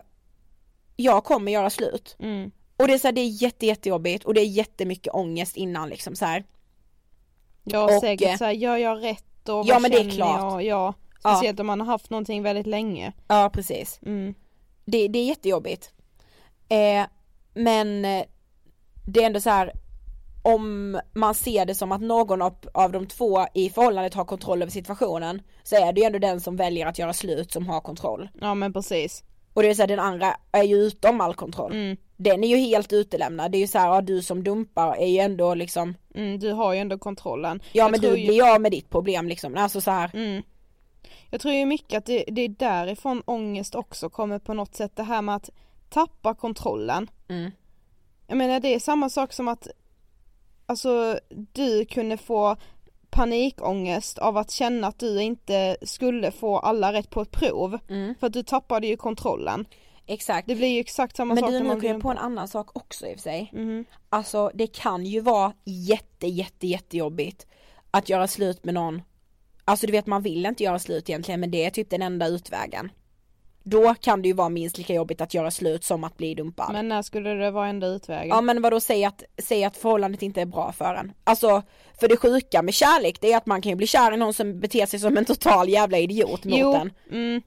Speaker 5: jag kommer göra slut.
Speaker 2: Mm.
Speaker 5: Och det är så här, det är jätte jättejobbigt och det är jättemycket ångest innan liksom så här.
Speaker 2: Ja
Speaker 5: Och,
Speaker 2: säkert
Speaker 5: eh,
Speaker 2: såhär, gör jag rätt och vad
Speaker 5: Ja, men det är klart.
Speaker 2: Jag? Ja,
Speaker 5: Ja.
Speaker 2: speciellt om man har haft någonting väldigt länge.
Speaker 5: Ja precis.
Speaker 2: Mm.
Speaker 5: Det, det är jättejobbigt. Eh, men eh, det är ändå så här om man ser det som att någon av, av de två i förhållandet har kontroll över situationen så är det ju ändå den som väljer att göra slut som har kontroll.
Speaker 2: Ja men precis.
Speaker 5: Och det så här, den andra är ju utom all kontroll.
Speaker 2: Mm.
Speaker 5: Den är ju helt utelämnad. Det är ju så här, ja, du som dumpar är ju ändå liksom
Speaker 2: Mm, du har ju ändå kontrollen.
Speaker 5: Ja
Speaker 2: Jag
Speaker 5: men du
Speaker 2: ju-
Speaker 5: blir av med ditt problem liksom. Alltså så här.
Speaker 2: Mm. Jag tror ju mycket att det, det är därifrån ångest också kommer på något sätt det här med att tappa kontrollen.
Speaker 5: Mm.
Speaker 2: Jag menar det är samma sak som att Alltså du kunde få panikångest av att känna att du inte skulle få alla rätt på ett prov.
Speaker 5: Mm.
Speaker 2: För att du tappade ju kontrollen.
Speaker 5: Exakt.
Speaker 2: Det blir ju exakt samma
Speaker 5: Men
Speaker 2: sak
Speaker 5: du
Speaker 2: när
Speaker 5: nu kommer på en annan sak också i och för sig.
Speaker 2: Mhm.
Speaker 5: Alltså det kan ju vara jätte jätte jättejobbigt att göra slut med någon. Alltså du vet man vill inte göra slut egentligen men det är typ den enda utvägen. Då kan det ju vara minst lika jobbigt att göra slut som att bli dumpad.
Speaker 2: Men när skulle det vara enda utvägen?
Speaker 5: Ja men vadå säg att, säg att förhållandet inte är bra för en. Alltså för det sjuka med kärlek det är att man kan ju bli kär i någon som beter sig som en total jävla idiot mot
Speaker 2: jo,
Speaker 5: en.
Speaker 2: mm,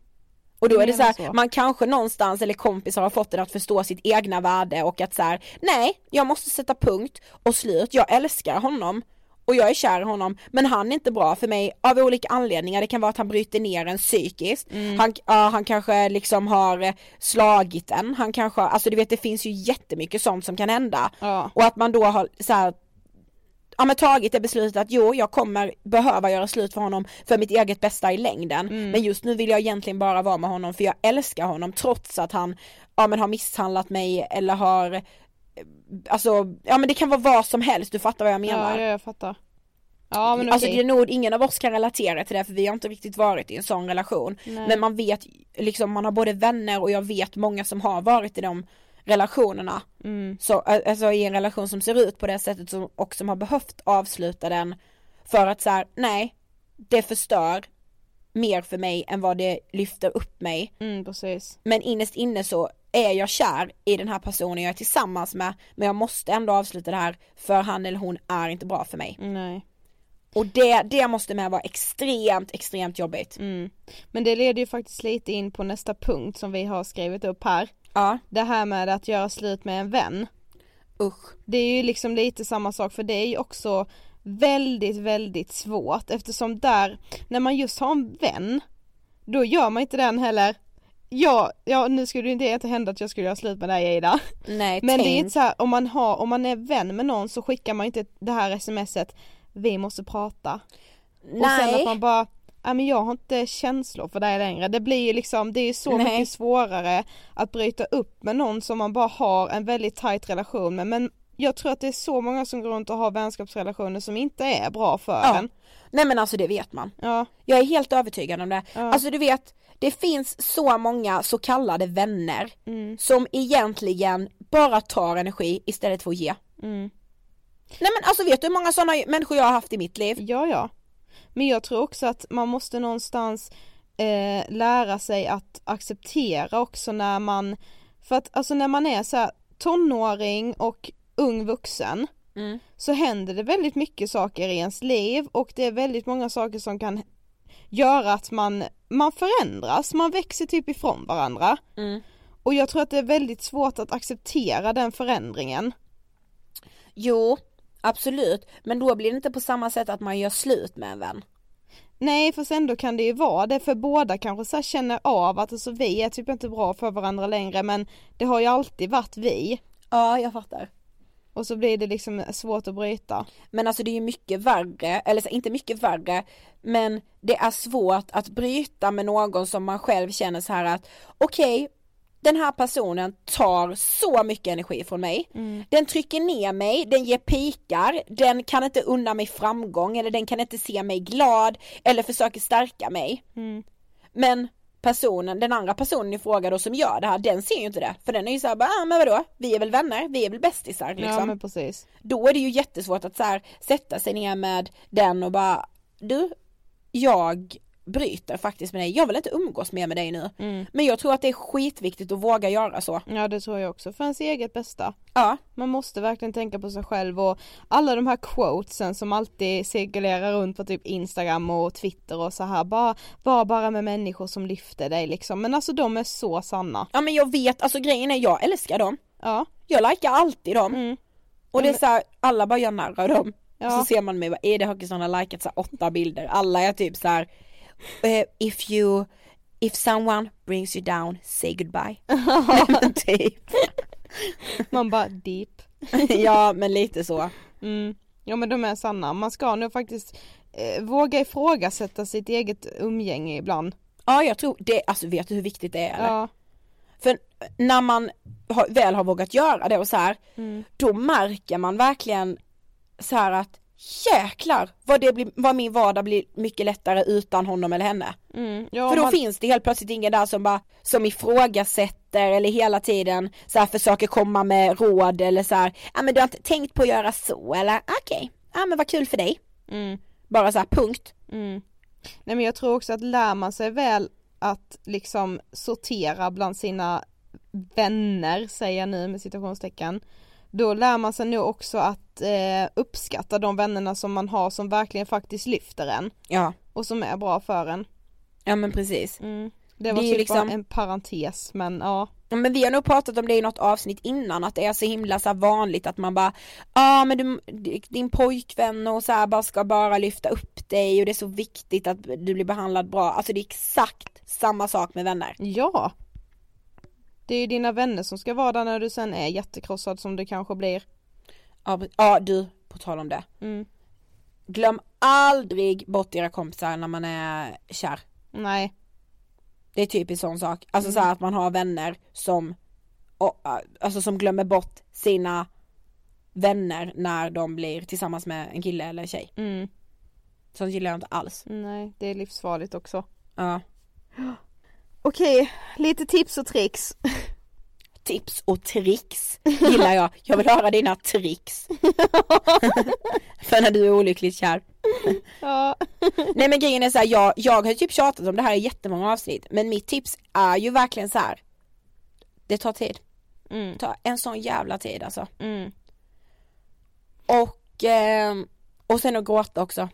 Speaker 5: Och då är det så här,
Speaker 2: så.
Speaker 5: man kanske någonstans eller kompisar har fått en att förstå sitt egna värde och att så här, nej, jag måste sätta punkt och slut, jag älskar honom och jag är kär i honom men han är inte bra för mig av olika anledningar, det kan vara att han bryter ner en psykiskt,
Speaker 2: Mm.
Speaker 5: han, ja, han kanske liksom har eh, slagit en, han kanske, alltså du vet det finns ju jättemycket sånt som kan hända
Speaker 2: ja.
Speaker 5: och att man då har så här, ja men tagit det beslutet att jo jag kommer behöva göra slut för honom för mitt eget bästa i längden
Speaker 2: Mm.
Speaker 5: men just nu vill jag egentligen bara vara med honom för jag älskar honom trots att han ja men har misshandlat mig eller har alltså ja men det kan vara vad som helst du fattar vad jag menar
Speaker 2: Ja, ja, jag fattar. Ja men
Speaker 5: Alltså
Speaker 2: okej.
Speaker 5: det är nog ingen av oss kan relatera till det för vi har inte riktigt varit i en sån relation.
Speaker 2: Nej.
Speaker 5: Men man vet, liksom man har både vänner och jag vet många som har varit i de relationerna.
Speaker 2: Mm.
Speaker 5: Så, alltså i en relation som ser ut på det sättet som, och som har behövt avsluta den för att så här, nej, det förstör mer för mig än vad det lyfter upp mig.
Speaker 2: Mm, precis.
Speaker 5: Men innerst inne så är jag kär i den här personen jag är tillsammans med men jag måste ändå avsluta det här för han eller hon är inte bra för mig.
Speaker 2: Nej.
Speaker 5: Och det, det måste med vara extremt, extremt jobbigt.
Speaker 2: Mm. Men det leder ju faktiskt lite in på nästa punkt som vi har skrivit upp här.
Speaker 5: Ja.
Speaker 2: Det här med att göra slut med en vän.
Speaker 5: Usch.
Speaker 2: Det är ju liksom lite samma sak för det är ju också väldigt, väldigt svårt eftersom där, när man just har en vän, då gör man inte den heller Ja, ja nu skulle det inte, inte hända att jag skulle göra slut med dig Ida.
Speaker 5: Nej,
Speaker 2: Men det är
Speaker 5: tänk.
Speaker 2: inte så här, om man har, om man är vän med någon så skickar man inte det här smset Vi måste prata. Och sen
Speaker 5: Nej.
Speaker 2: att man bara Nej men jag har inte känslor för dig längre. Det blir ju liksom, det är så
Speaker 5: Nej.
Speaker 2: mycket svårare att bryta upp med någon som man bara har en väldigt tight relation med. Men jag tror att det är så många som går runt och har vänskapsrelationer som inte är bra för
Speaker 5: Ja.
Speaker 2: en.
Speaker 5: Nej men alltså det vet man.
Speaker 2: Ja.
Speaker 5: Jag är helt övertygad om det.
Speaker 2: Ja.
Speaker 5: Alltså du vet, det finns så många så kallade vänner
Speaker 2: Mm.
Speaker 5: som egentligen bara tar energi istället för att ge.
Speaker 2: Mm.
Speaker 5: Nej men alltså vet du hur många sådana människor jag har haft i mitt liv?
Speaker 2: Ja ja. Men jag tror också att man måste någonstans eh, lära sig att acceptera också när man, för att alltså när man är så här tonåring och ung vuxen
Speaker 5: Mm.
Speaker 2: så händer det väldigt mycket saker i ens liv och det är väldigt många saker som kan göra att man, man förändras, man växer typ ifrån varandra.
Speaker 5: Mm.
Speaker 2: Och jag tror att det är väldigt svårt att acceptera den förändringen.
Speaker 5: Jo, absolut. Men då blir det inte på samma sätt att man gör slut med en vän.
Speaker 2: Nej fast ändå kan det ju vara det för båda kanske så känner av att alltså vi är typ inte bra för varandra längre men det har ju alltid varit vi.
Speaker 5: Ja, jag fattar.
Speaker 2: Och så blir det liksom svårt att bryta.
Speaker 5: Men alltså det är ju mycket värre, eller så, inte mycket värre, men det är svårt att bryta med någon som man själv känner så här att okej, den här personen tar så mycket energi från mig, den trycker ner mig, den ger pikar, den kan inte unna mig framgång eller den kan inte se mig glad eller försöker stärka mig. Men personen, den andra personen i fråga då som gör det här, den ser ju inte det. För den är ju såhär, ah, men vadå, vi är väl vänner, vi är väl bästisar liksom.
Speaker 2: Ja men precis.
Speaker 5: Då är det ju jättesvårt att så här, sätta sig ner med den och bara Du, jag bryter faktiskt med dig, jag vill inte umgås mer med dig nu. Men jag tror att det är skitviktigt att våga göra så.
Speaker 2: Ja det tror jag också, för ens eget bästa.
Speaker 5: Ja.
Speaker 2: Man måste verkligen tänka på sig själv och alla de här quotesen som alltid cirkulerar runt på typ Instagram och Twitter och så här bara var bara med människor som lyfter dig liksom men alltså de är så sanna.
Speaker 5: Ja men jag vet, alltså grejen är jag älskar dem.
Speaker 2: Ja.
Speaker 5: Jag likar alltid dem. Och det är så här, alla bara gör narr av dem.
Speaker 2: Ja.
Speaker 5: Så ser man mig, vad är det Håkansson har likat så åtta bilder, alla är typ så här. Eh, if you, if someone brings you down, say goodbye. Men typ.
Speaker 2: Man bara deep.
Speaker 5: ja men lite så.
Speaker 2: Mm. Ja men de är sanna, man ska nog faktiskt eh, våga ifrågasätta sitt eget umgänge ibland.
Speaker 5: Ja jag tror det, alltså vet du hur viktigt det är eller?
Speaker 2: Ja.
Speaker 5: För när man har, väl har vågat göra det och så här,
Speaker 2: Mm.
Speaker 5: då märker man verkligen så här att jäklar vad, det blir, vad min vardag blir mycket lättare utan honom eller henne.
Speaker 2: Mm. Ja,
Speaker 5: För då
Speaker 2: man,
Speaker 5: finns det helt plötsligt ingen där som bara, som ifrågasätter eller hela tiden så här försöker komma med råd eller så här, ja men du har inte tänkt på att göra så eller okej, ja men vad kul för dig.
Speaker 2: Mm.
Speaker 5: Bara så här punkt.
Speaker 2: Mm. Nej men jag tror också att lär man sig väl att liksom sortera bland sina vänner, säger jag nu med citationstecken, då lär man sig nog också att eh, uppskatta de vännerna som man har som verkligen faktiskt lyfter en
Speaker 5: Ja,
Speaker 2: och som är bra för en.
Speaker 5: ja men precis.
Speaker 2: Mm. Det var
Speaker 5: Det
Speaker 2: typ
Speaker 5: liksom-
Speaker 2: bara en parentes men ja.
Speaker 5: Ja, men vi har nog pratat om det i något avsnitt innan att det är så himla så vanligt att man bara Ja ah, men du, din pojkvän och så här bara ska bara lyfta upp dig och det är så viktigt att du blir behandlad bra. Alltså det är exakt samma sak med vänner.
Speaker 2: Ja! Det är ju dina vänner som ska vara där när du sen är jättekrossad som du kanske blir.
Speaker 5: Ja, ja du, på tal om det.
Speaker 2: Mm.
Speaker 5: Glöm aldrig bort era kompisar när man är kär.
Speaker 2: Nej.
Speaker 5: Det är typiskt sån sak. Alltså så här att man har vänner som och, Alltså som glömmer bort sina vänner när de blir tillsammans med en kille eller en tjej.
Speaker 2: Mm.
Speaker 5: Sånt gillar jag inte alls.
Speaker 2: Nej, det är livsfarligt också.
Speaker 5: Ja.
Speaker 2: Okej, lite tips och tricks.
Speaker 5: Tips och tricks gillar jag. Jag vill höra dina tricks. För när du är olyckligt kär.
Speaker 2: Ja.
Speaker 5: Nej men grejen är så här, jag, jag har typ tjatat om det här i jättemånga avsnitt. Men mitt tips är ju verkligen så här. Det tar tid.
Speaker 2: Mm.
Speaker 5: Det tar en sån jävla tid alltså.
Speaker 2: Mm.
Speaker 5: Och, ehm, och sen att gråta också.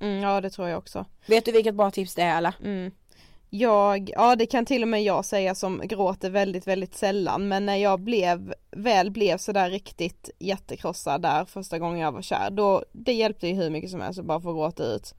Speaker 2: Mm, ja det tror jag också.
Speaker 5: Vet du vilket bra tips det är eller?
Speaker 2: Mm. Jag, ja det kan till och med jag säga som gråter väldigt väldigt sällan men när jag blev, väl blev sådär riktigt jättekrossad där första gången jag var kär då, det hjälpte ju hur mycket som helst att bara få gråta ut.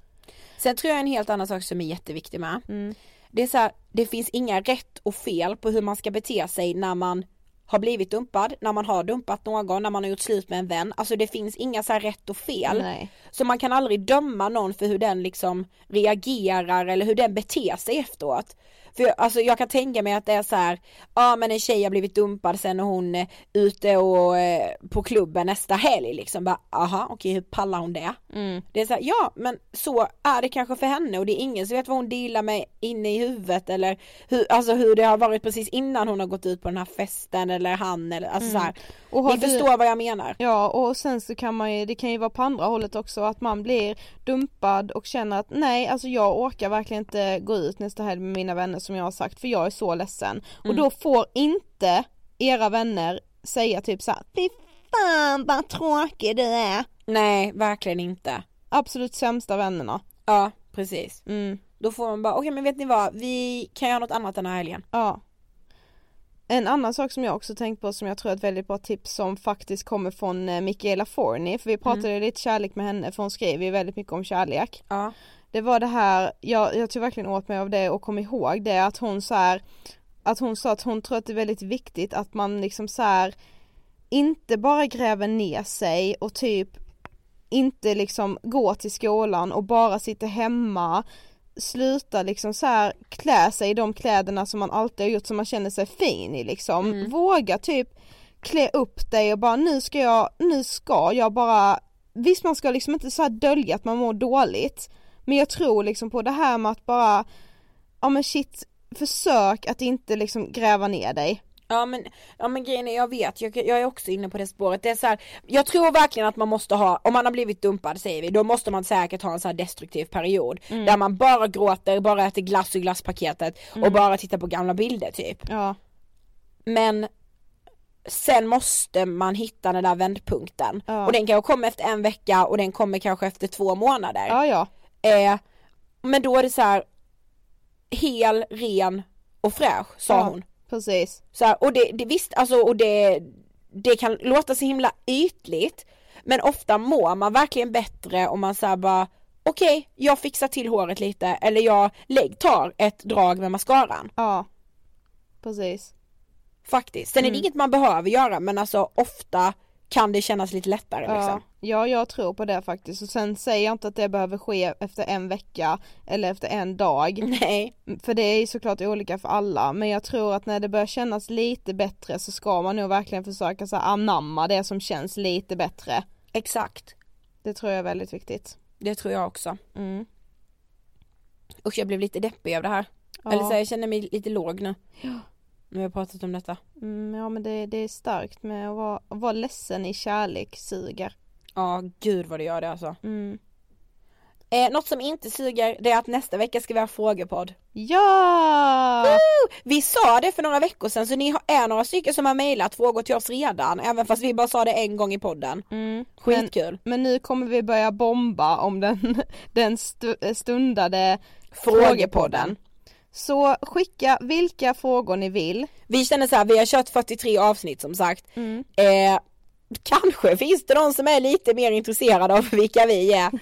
Speaker 5: Sen tror jag en helt annan sak som är jätteviktig med.
Speaker 2: Mm.
Speaker 5: Det är så här, det finns inga rätt och fel på hur man ska bete sig när man har blivit dumpad, när man har dumpat någon, när man har gjort slut med en vän. Alltså det finns inga så här rätt och fel.
Speaker 2: Nej.
Speaker 5: Så man kan aldrig döma någon för hur den liksom reagerar eller hur den beter sig efteråt. För jag, alltså jag kan tänka mig att det är så här, ja men en tjej har blivit dumpad sen är hon eh, ute och eh, på klubben nästa helg liksom. Bara, aha okej hur pallar hon det?
Speaker 2: Mm.
Speaker 5: Det är så här, ja men så är det kanske för henne och det är ingen som vet vad hon dealar med inne i huvudet eller hur, alltså hur det har varit precis innan hon har gått ut på den här festen eller han eller alltså så här.
Speaker 2: Mm. Och
Speaker 5: Ni
Speaker 2: du-
Speaker 5: förstår vad jag menar.
Speaker 2: Ja och sen så kan man ju, det kan ju vara på andra hållet också att man blir dumpad och känner att nej alltså jag orkar verkligen inte gå ut nästa helg med mina vänner som jag har sagt för jag är så ledsen. Och
Speaker 5: Mm.
Speaker 2: då får inte era vänner säga typ såhär fy fan vad tråkig du är.
Speaker 5: Nej verkligen inte.
Speaker 2: Absolut sämsta vännerna.
Speaker 5: Ja precis.
Speaker 2: Mm.
Speaker 5: Då får man bara, okej men vet ni vad, vi kan göra något annat den här helgen.
Speaker 2: Ja. En annan sak som jag också tänkt på som jag tror är ett väldigt bra tips som faktiskt kommer från eh, Michaela Forni för vi pratade ju lite kärlek med henne för hon skriver ju väldigt mycket om kärlek.
Speaker 5: Ja.
Speaker 2: Det var det här, jag, jag tog verkligen åt mig av det och kom ihåg det att hon så här, att hon sa att hon tror att det är väldigt viktigt att man liksom så här inte bara gräver ner sig och typ inte liksom går till skolan och bara sitter hemma sluta liksom så här klä sig i de kläderna som man alltid har gjort som man känner sig fin i liksom. Våga typ klä upp dig och bara nu ska jag, nu ska jag bara, visst man ska liksom inte så dölja att man mår dåligt men jag tror liksom på det här med att bara, ja men shit, försök att inte liksom gräva ner dig.
Speaker 5: Ja men, ja men grejen är, jag vet, jag, jag är också inne på det spåret. Det är så här, jag tror verkligen att man måste ha, om man har blivit dumpad säger vi, då måste man säkert ha en så här destruktiv period. Där man bara gråter, bara äter glass ur glasspaketet och bara tittar på gamla bilder typ.
Speaker 2: Ja.
Speaker 5: Men sen måste man hitta den där vändpunkten.
Speaker 2: Ja.
Speaker 5: Och den kanske kommer efter en vecka och den kommer kanske efter två månader.
Speaker 2: Ja ja.
Speaker 5: Eh, men då är det så här hel, ren och fräsch sa
Speaker 2: Ja.
Speaker 5: hon.
Speaker 2: Precis.
Speaker 5: Så här, och det, det visst alltså och det, det kan låta så himla ytligt men ofta mår man verkligen bättre om man säger bara okej jag fixar till håret lite eller jag lägg, tar ett drag med mascaran.
Speaker 2: Ja. Precis.
Speaker 5: Faktiskt. Sen är det
Speaker 2: Mm.
Speaker 5: inget man behöver göra men alltså ofta kan det kännas lite lättare
Speaker 2: Ja.
Speaker 5: liksom.
Speaker 2: ja, jag tror på det faktiskt och sen säger jag inte att det behöver ske efter en vecka eller efter en dag.
Speaker 5: Nej.
Speaker 2: För det är ju såklart olika för alla men jag tror att när det börjar kännas lite bättre så ska man nog verkligen försöka så här, anamma det som känns lite bättre.
Speaker 5: Exakt.
Speaker 2: Det tror jag är väldigt viktigt.
Speaker 5: Det tror jag också.
Speaker 2: Mm.
Speaker 5: Usch jag blev lite deppig av det här.
Speaker 2: Ja.
Speaker 5: Eller så jag känner mig lite låg nu.
Speaker 2: Ja.
Speaker 5: Nu har pratat om detta.
Speaker 2: Mm, ja men det, det är starkt med att vara, att vara ledsen i kärlek suger.
Speaker 5: Ja gud vad det gör det alltså.
Speaker 2: Mm.
Speaker 5: Eh, något som inte suger det är att nästa vecka ska vi ha frågepodd.
Speaker 2: Ja!
Speaker 5: Woo! Vi sa det för några veckor sedan så ni är några stycken som har mejlat frågor till oss redan även fast vi bara sa det en gång i podden.
Speaker 2: Mm.
Speaker 5: Skitkul.
Speaker 2: Men nu kommer vi börja bomba om den, den stu, stundade
Speaker 5: Frågepodden.
Speaker 2: Så skicka vilka frågor ni vill.
Speaker 5: Vi känner så här, vi har kört 43 avsnitt som sagt.
Speaker 2: Mm.
Speaker 5: Eh, kanske finns det någon som är lite mer intresserad av vilka vi är.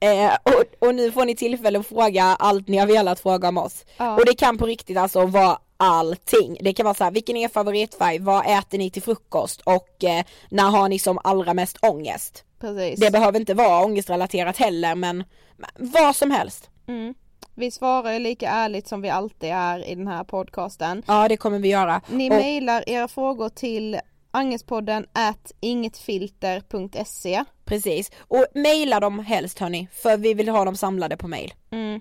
Speaker 5: Eh, och, och nu får ni tillfälle att fråga allt ni har velat fråga om oss.
Speaker 2: Ja.
Speaker 5: Och det kan på riktigt alltså vara allting. Det kan vara så här, vilken är er favoritfärg? Vad äter ni till frukost? Och eh, när har ni som allra mest ångest?
Speaker 2: Precis.
Speaker 5: Det behöver inte vara ångestrelaterat heller men men vad som helst.
Speaker 2: Mm. Vi svarar ju lika ärligt som vi alltid är i den här podcasten.
Speaker 5: Ja det kommer vi göra.
Speaker 2: Ni
Speaker 5: Och-
Speaker 2: mejlar era frågor till angespodden at ingetfilter.se
Speaker 5: Precis, och mejla dem helst hörni, för vi vill ha dem samlade på mail.
Speaker 2: Mm.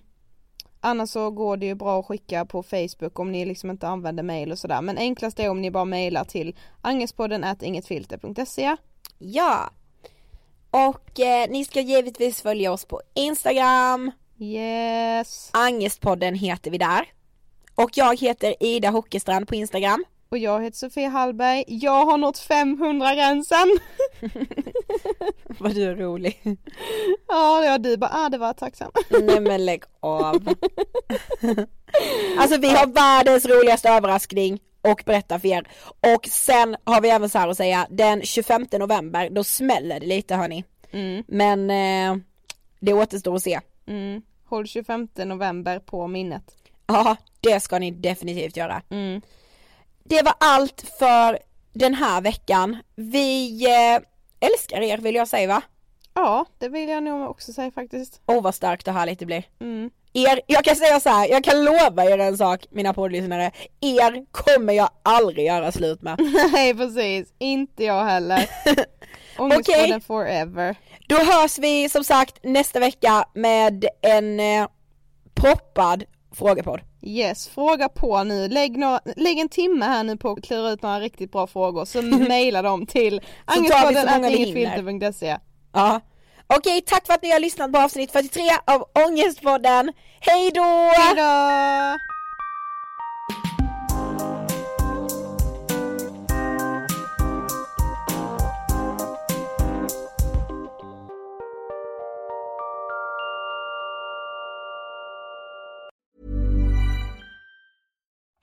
Speaker 2: Annars så går det ju bra att skicka på Facebook om ni liksom inte använder mail och sådär. Men enklast är om ni bara mailar till angespodden ingetfilter.se.
Speaker 5: Ja! Och eh, ni ska givetvis följa oss på Instagram.
Speaker 2: Yes.
Speaker 5: Angestpodden heter vi där. Och jag heter Ida Hockestrand på Instagram.
Speaker 2: Och jag heter Sofia Hallberg. Jag har nått 500 gränsen.
Speaker 5: Vad du är rolig.
Speaker 2: Ja, ja du bara, ah det var tacksam.
Speaker 5: Nej men lägg av. alltså vi har världens roligaste överraskning och berätta för er. Och sen har vi även så här att säga, den 25 november då smäller det lite hörni.
Speaker 2: Mm.
Speaker 5: Men eh, det återstår att se.
Speaker 2: Mm. Håll 25 november på minnet.
Speaker 5: Ja, det ska ni definitivt göra.
Speaker 2: Mm.
Speaker 5: Det var allt för den här veckan. Vi eh, älskar er vill jag säga va?
Speaker 2: Ja, det vill jag nog också säga faktiskt.
Speaker 5: Åh vad starkt och härligt det blir.
Speaker 2: Mm.
Speaker 5: Er, jag kan säga så här, jag kan lova er en sak mina poddlyssnare, er kommer jag aldrig göra slut med.
Speaker 2: Nej precis, inte jag heller. Ångestpodden
Speaker 5: Okej.
Speaker 2: forever.
Speaker 5: Då hörs vi som sagt nästa vecka med en eh, proppad frågepodd.
Speaker 2: Yes, fråga på nu. Lägg, några, lägg en timme här nu på att klura ut några riktigt bra frågor så mejla dem till ingetfilter.se
Speaker 5: Ja. Okej, tack för att ni har lyssnat på avsnitt 43 av Ångestpodden. Hej då!
Speaker 2: Hejdå!